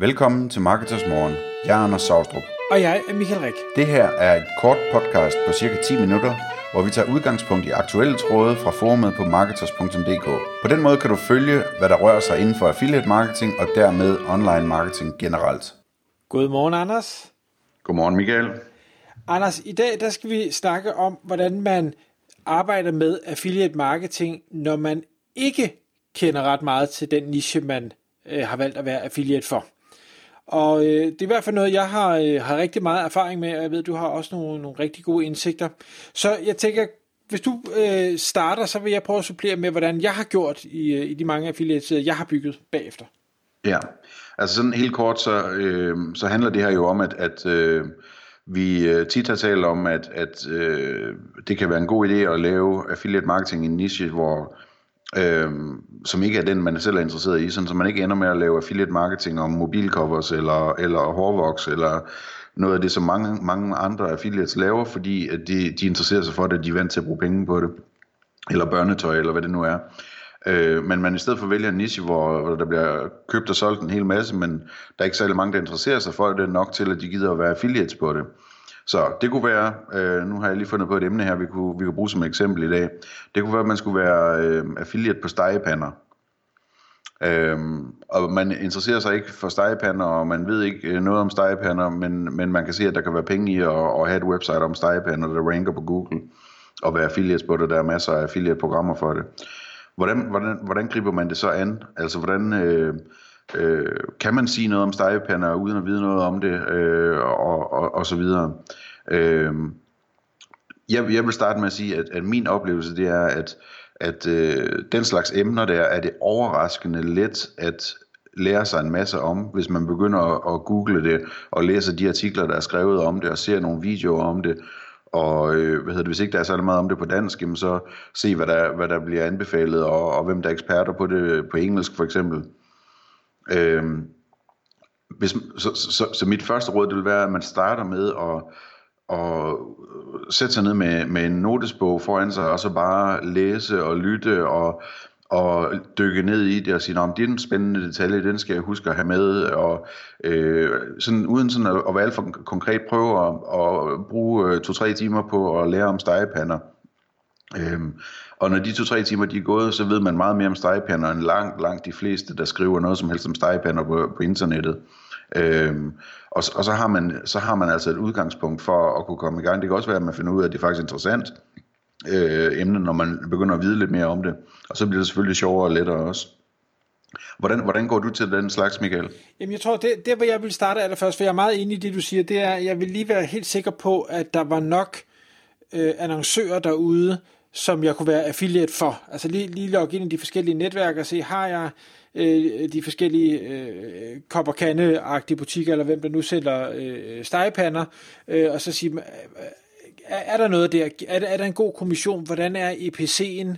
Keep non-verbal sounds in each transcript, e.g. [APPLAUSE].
Velkommen til Marketers Morgen. Jeg er Anders Saustrup. Og jeg er Michael Rik. Det her er et kort podcast på cirka 10 minutter, hvor vi tager udgangspunkt i aktuelle tråde fra forumet på marketers.dk. På den måde kan du følge, hvad der rører sig inden for affiliate marketing og dermed online marketing generelt. Godmorgen, Anders. Godmorgen, Michael. Anders, i dag der skal vi snakke om, hvordan man arbejder med affiliate marketing, når man ikke kender ret meget til den niche, man øh, har valgt at være affiliate for. Og øh, det er i hvert fald noget, jeg har, øh, har rigtig meget erfaring med, og jeg ved, du har også nogle, nogle rigtig gode indsigter. Så jeg tænker, hvis du øh, starter, så vil jeg prøve at supplere med, hvordan jeg har gjort i, øh, i de mange affiliates, jeg har bygget bagefter. Ja, altså sådan helt kort, så, øh, så handler det her jo om, at, at øh, vi øh, tit har talt om, at, at øh, det kan være en god idé at lave affiliate marketing i en niche, hvor øh, som ikke er den, man selv er interesseret i, sådan, så man ikke ender med at lave affiliate marketing om mobilcovers eller, eller hårvoks eller noget af det, som mange, mange andre affiliates laver, fordi at de, de interesserer sig for det, de er vant til at bruge penge på det, eller børnetøj, eller hvad det nu er. Øh, men man i stedet for vælger en niche, hvor, hvor der bliver købt og solgt en hel masse, men der er ikke særlig mange, der interesserer sig for det nok til, at de gider at være affiliates på det. Så det kunne være, øh, nu har jeg lige fundet på et emne her, vi kunne, vi kunne bruge som eksempel i dag. Det kunne være, at man skulle være øh, affiliate på stegepander. Øhm, og man interesserer sig ikke for stegepander, og man ved ikke øh, noget om stegepander, men, men man kan se, at der kan være penge i at, at have et website om stegepander, der ranker på Google, og være affiliates på det. Der er masser af affiliate-programmer for det. Hvordan, hvordan, hvordan griber man det så an? Altså, hvordan... Øh, øh, kan man sige noget om stegepander uden at vide noget om det, øh, og, og, og så videre. Øh, jeg, jeg vil starte med at sige, at, at min oplevelse det er, at, at øh, den slags emner der, er det overraskende let at lære sig en masse om, hvis man begynder at, at google det, og læser de artikler, der er skrevet om det, og ser nogle videoer om det, og øh, hvad hedder det, hvis ikke der er så meget om det på dansk, jamen så se, hvad der, hvad der bliver anbefalet, og, og hvem der er eksperter på det på engelsk for eksempel. Øhm, hvis, så, så, så mit første råd det vil være, at man starter med at, og sætte sig ned med, med en notesbog foran sig, og så bare læse og lytte og, og dykke ned i det og sige, om det er en spændende detalje, den skal jeg huske at have med, og øh, sådan, uden sådan at, at være alt for konkret prøve at, at bruge øh, to-tre timer på at lære om stegepander. Øhm, og når de to-tre timer de er gået, så ved man meget mere om stegepander end langt, langt de fleste, der skriver noget som helst om stegepander på, på internettet. Øhm, og, og så, har man, så har man altså et udgangspunkt for at kunne komme i gang. Det kan også være, at man finder ud af, at det er faktisk interessant øh, emne, når man begynder at vide lidt mere om det. Og så bliver det selvfølgelig sjovere og lettere også. Hvordan, hvordan går du til den slags, Michael? Jamen jeg tror, det, det hvor jeg vil starte allerførst, for jeg er meget enig i det, du siger, det er, at jeg vil lige være helt sikker på, at der var nok øh, annoncører derude, som jeg kunne være affiliate for. Altså lige, lige logge ind i de forskellige netværk og se, har jeg øh, de forskellige øh, kopper kande butikker, eller hvem der nu sælger øh, stegepander, øh, og så sige, øh, er, er der noget der? Er, er der en god kommission? Hvordan er EPC'en?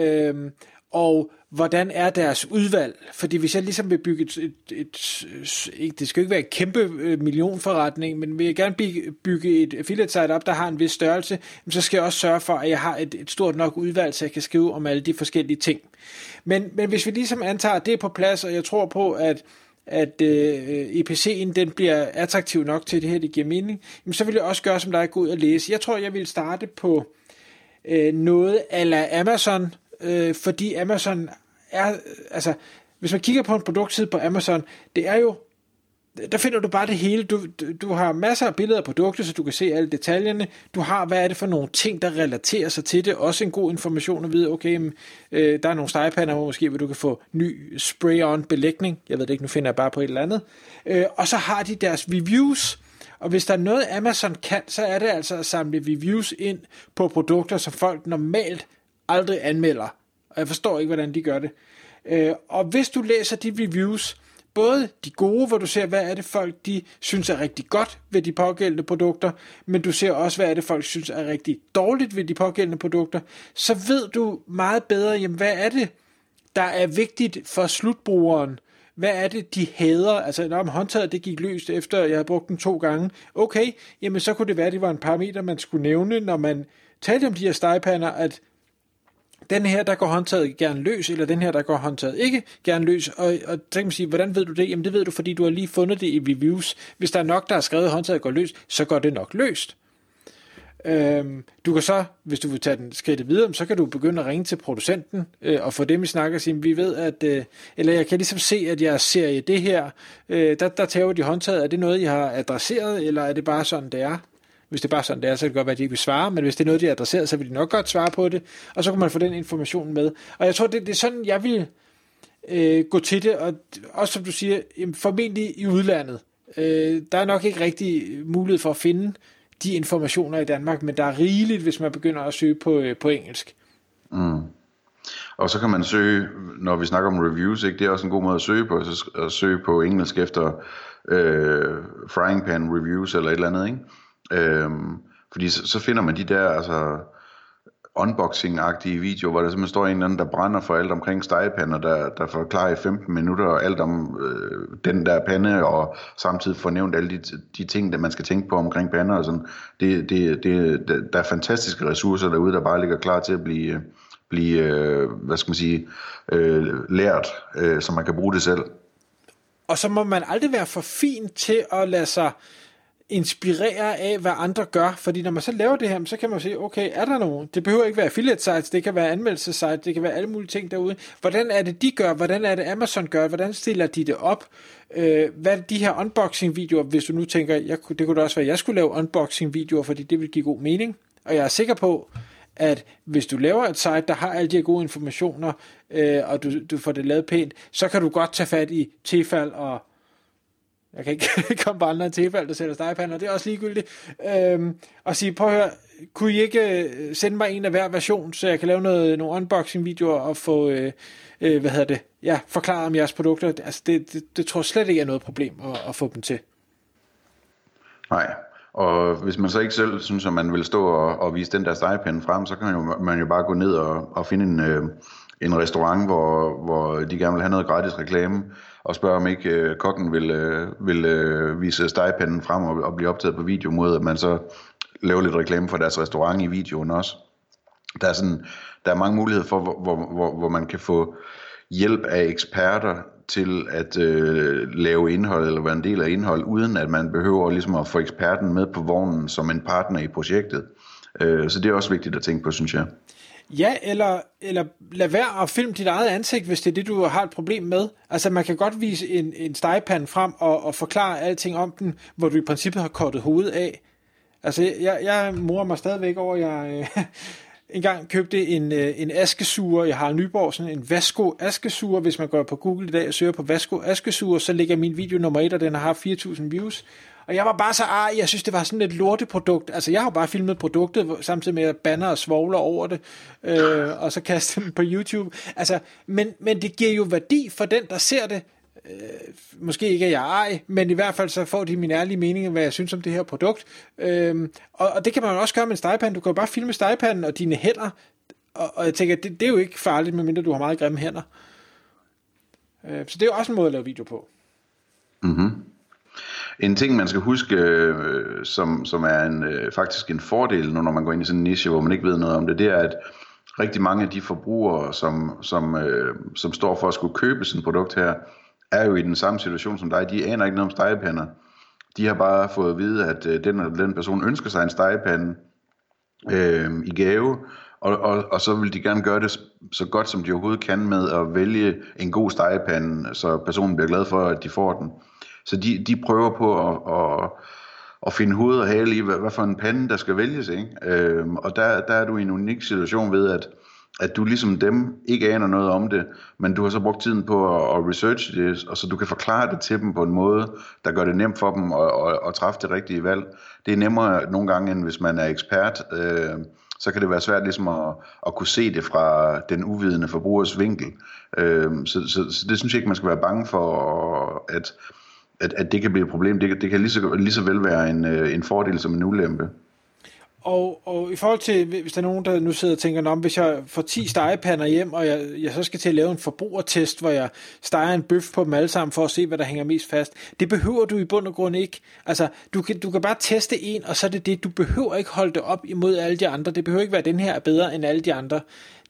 Øh, og hvordan er deres udvalg? Fordi hvis jeg ligesom vil bygge et, et, et, et det skal jo ikke være et kæmpe øh, millionforretning, men vil jeg gerne bygge, et affiliate site op, der har en vis størrelse, så skal jeg også sørge for, at jeg har et, et stort nok udvalg, så jeg kan skrive om alle de forskellige ting. Men, men hvis vi ligesom antager, at det er på plads, og jeg tror på, at at øh, EPC'en den bliver attraktiv nok til det her, det giver mening, jamen, så vil jeg også gøre, som dig, gå ud og læse. Jeg tror, jeg vil starte på øh, noget ala Amazon, øh, fordi Amazon er, altså, hvis man kigger på en produktside på Amazon, det er jo, der finder du bare det hele. Du, du, du har masser af billeder af produkter, så du kan se alle detaljerne. Du har, hvad er det for nogle ting, der relaterer sig til det. Også en god information at vide, okay, men, øh, der er nogle stegepander, hvor måske hvor du kan få ny spray-on belægning. Jeg ved det ikke, nu finder jeg bare på et eller andet. Øh, og så har de deres reviews, og hvis der er noget Amazon kan, så er det altså at samle reviews ind på produkter, som folk normalt aldrig anmelder. Og jeg forstår ikke, hvordan de gør det. Øh, og hvis du læser de reviews, både de gode, hvor du ser, hvad er det folk, de synes er rigtig godt ved de pågældende produkter, men du ser også, hvad er det folk synes er rigtig dårligt ved de pågældende produkter, så ved du meget bedre, jamen, hvad er det, der er vigtigt for slutbrugeren, hvad er det, de hader? Altså, når håndtaget det gik løst, efter jeg havde brugt den to gange. Okay, jamen så kunne det være, at det var en parameter, man skulle nævne, når man talte om de her stegepander, at den her, der går håndtaget gerne løs, eller den her, der går håndtaget ikke gerne løs, og, og så kan man sige, hvordan ved du det? Jamen det ved du, fordi du har lige fundet det i reviews. Hvis der er nok, der har skrevet, at håndtaget går løs, så går det nok løst. Øhm, du kan så, hvis du vil tage den skridt videre, så kan du begynde at ringe til producenten øh, og få dem i snak og sige, vi ved, at, øh, eller jeg kan ligesom se, at jeg ser i det her, øh, der, der tager de håndtaget, er det noget, jeg har adresseret, eller er det bare sådan, det er? Hvis det er bare sådan, det er, så kan det godt være, at de ikke vil svare, men hvis det er noget, de har adresseret, så vil de nok godt svare på det, og så kan man få den information med. Og jeg tror, det, det er sådan, jeg vil øh, gå til det, og også som du siger, formentlig i udlandet. Øh, der er nok ikke rigtig mulighed for at finde de informationer i Danmark, men der er rigeligt, hvis man begynder at søge på, øh, på engelsk. Mm. Og så kan man søge, når vi snakker om reviews, ikke? det er også en god måde at søge på, så at søge på engelsk efter øh, frying pan reviews eller et eller andet, ikke? Øhm, fordi så, så finder man de der, altså unboxing-agtige videoer, hvor der simpelthen står en eller anden, der brænder for alt omkring stegepander, der, der forklarer i 15 minutter alt om øh, den der pande, og samtidig får nævnt alle de, de ting, der man skal tænke på omkring pander og sådan. Det, det, det, der er fantastiske ressourcer derude, der bare ligger klar til at blive, blive øh, hvad skal man sige, øh, lært, øh, så man kan bruge det selv. Og så må man aldrig være for fin til at lade sig inspirere af, hvad andre gør, fordi når man så laver det her, så kan man sige, okay, er der nogen? Det behøver ikke være affiliate sites, det kan være anmeldelsesites, det kan være alle mulige ting derude. Hvordan er det, de gør? Hvordan er det, Amazon gør? Hvordan stiller de det op? Øh, hvad er de her unboxing-videoer, hvis du nu tænker, jeg, det kunne da også være, at jeg skulle lave unboxing-videoer, fordi det vil give god mening. Og jeg er sikker på, at hvis du laver et site, der har alle de her gode informationer, øh, og du, du får det lavet pænt, så kan du godt tage fat i Tefal og jeg kan ikke [LAUGHS] komme på andre tilfælde, der sætter stegepander, det er også ligegyldigt, øhm, og sige, prøv at høre, kunne I ikke øh, sende mig en af hver version, så jeg kan lave noget, nogle unboxing-videoer og få, øh, øh, hvad hedder det, ja, forklare om jeres produkter. Altså, det, det, det tror jeg slet ikke er noget problem at, at få dem til. Nej, og hvis man så ikke selv synes, at man vil stå og, og vise den der stegepande frem, så kan man jo, man jo bare gå ned og, og finde en, øh, en restaurant, hvor, hvor de gerne vil have noget gratis reklame, og spørge om ikke øh, kokken vil, øh, vil øh, vise stegepanden frem og, og blive optaget på video, mod at man så laver lidt reklame for deres restaurant i videoen også. Der er, sådan, der er mange muligheder for, hvor, hvor, hvor, hvor man kan få hjælp af eksperter til at øh, lave indhold eller være en del af indhold, uden at man behøver ligesom at få eksperten med på vognen som en partner i projektet. Øh, så det er også vigtigt at tænke på, synes jeg. Ja, eller, eller lad være at filme dit eget ansigt, hvis det er det, du har et problem med. Altså, man kan godt vise en, en stegepande frem og, og forklare alting om den, hvor du i princippet har kortet hovedet af. Altså, jeg, jeg morer mig stadigvæk over, at jeg øh, [LAUGHS] engang købte en, øh, en askesuger. Jeg har Nyborg, sådan en Vasco askesuger. Hvis man går på Google i dag og søger på Vasco askesuger, så ligger min video nummer 1, og den har 4.000 views. Og jeg var bare så arg, jeg synes, det var sådan et lorteprodukt. Altså, jeg har bare filmet produktet, samtidig med at banner og svogler over det, øh, og så kaste dem på YouTube. Altså, men, men det giver jo værdi for den, der ser det. Øh, måske ikke er jeg ej, men i hvert fald så får de min ærlige mening, hvad jeg synes om det her produkt. Øh, og, og det kan man også gøre med en stegepande. Du kan jo bare filme stegepanden og dine hænder. Og, og jeg tænker, det, det er jo ikke farligt, medmindre du har meget grimme hænder. Øh, så det er jo også en måde at lave video på. En ting, man skal huske, øh, som, som er en, øh, faktisk en fordel, nu når man går ind i sådan en niche, hvor man ikke ved noget om det, det er, at rigtig mange af de forbrugere, som, som, øh, som står for at skulle købe sådan et produkt her, er jo i den samme situation som dig. De aner ikke noget om stegepander. De har bare fået at vide, at øh, den, den person ønsker sig en stegepande øh, i gave, og, og, og så vil de gerne gøre det så godt som de overhovedet kan med at vælge en god stegepande, så personen bliver glad for, at de får den. Så de, de prøver på at, at, at finde hoved og hale i, hvad, hvad for en pande, der skal vælges. Ikke? Øhm, og der, der er du i en unik situation ved, at, at du ligesom dem ikke aner noget om det, men du har så brugt tiden på at, at researche det, og så du kan forklare det til dem på en måde, der gør det nemt for dem at, at, at træffe det rigtige valg. Det er nemmere nogle gange, end hvis man er ekspert. Øh, så kan det være svært ligesom at, at kunne se det fra den uvidende forbrugers vinkel. Øh, så, så, så det synes jeg ikke, man skal være bange for, at, at, at det kan blive et problem. Det, det kan lige så, lige så vel være en, øh, en fordel som en ulempe og, og i forhold til, hvis der er nogen, der nu sidder og tænker, om hvis jeg får 10 stegepander hjem, og jeg, jeg så skal til at lave en forbrugertest, hvor jeg steger en bøf på dem alle sammen for at se, hvad der hænger mest fast. Det behøver du i bund og grund ikke. Altså, du kan, du kan bare teste en, og så er det det. Du behøver ikke holde det op imod alle de andre. Det behøver ikke være, at den her er bedre end alle de andre.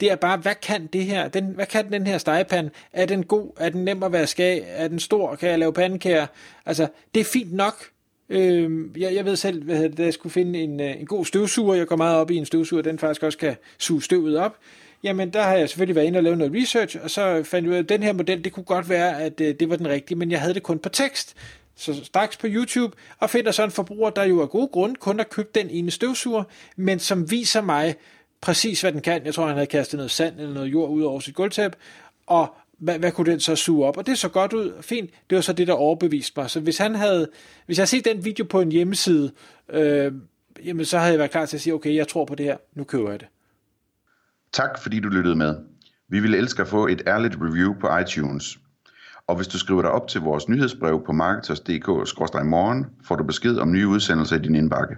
Det er bare, hvad kan det her? Den, hvad kan den her stegepande? Er den god? Er den nem at vaske af? Er den stor? Kan jeg lave pandekager? Altså, det er fint nok. Øh, jeg, jeg ved selv, hvad jeg skulle finde en, øh, en god støvsuger. Jeg går meget op i en støvsuger, den faktisk også kan suge støvet op. Jamen, der har jeg selvfølgelig været inde og lavet noget research, og så fandt jeg ud af, at den her model, det kunne godt være, at øh, det var den rigtige, men jeg havde det kun på tekst. Så straks på YouTube, og finder så en forbruger, der jo af gode grunde kun har købt den ene støvsuger, men som viser mig præcis, hvad den kan. Jeg tror, han havde kastet noget sand eller noget jord ud over sit gulvtæp, og hvad, hvad kunne den så suge op? Og det så godt ud, fint. Det var så det, der overbeviste mig. Så hvis han havde, hvis jeg havde set den video på en hjemmeside, øh, jamen så havde jeg været klar til at sige, okay, jeg tror på det her, nu køber jeg det. Tak fordi du lyttede med. Vi ville elske at få et ærligt review på iTunes. Og hvis du skriver dig op til vores nyhedsbrev på marketers.dk-morgen, får du besked om nye udsendelser i din indbakke.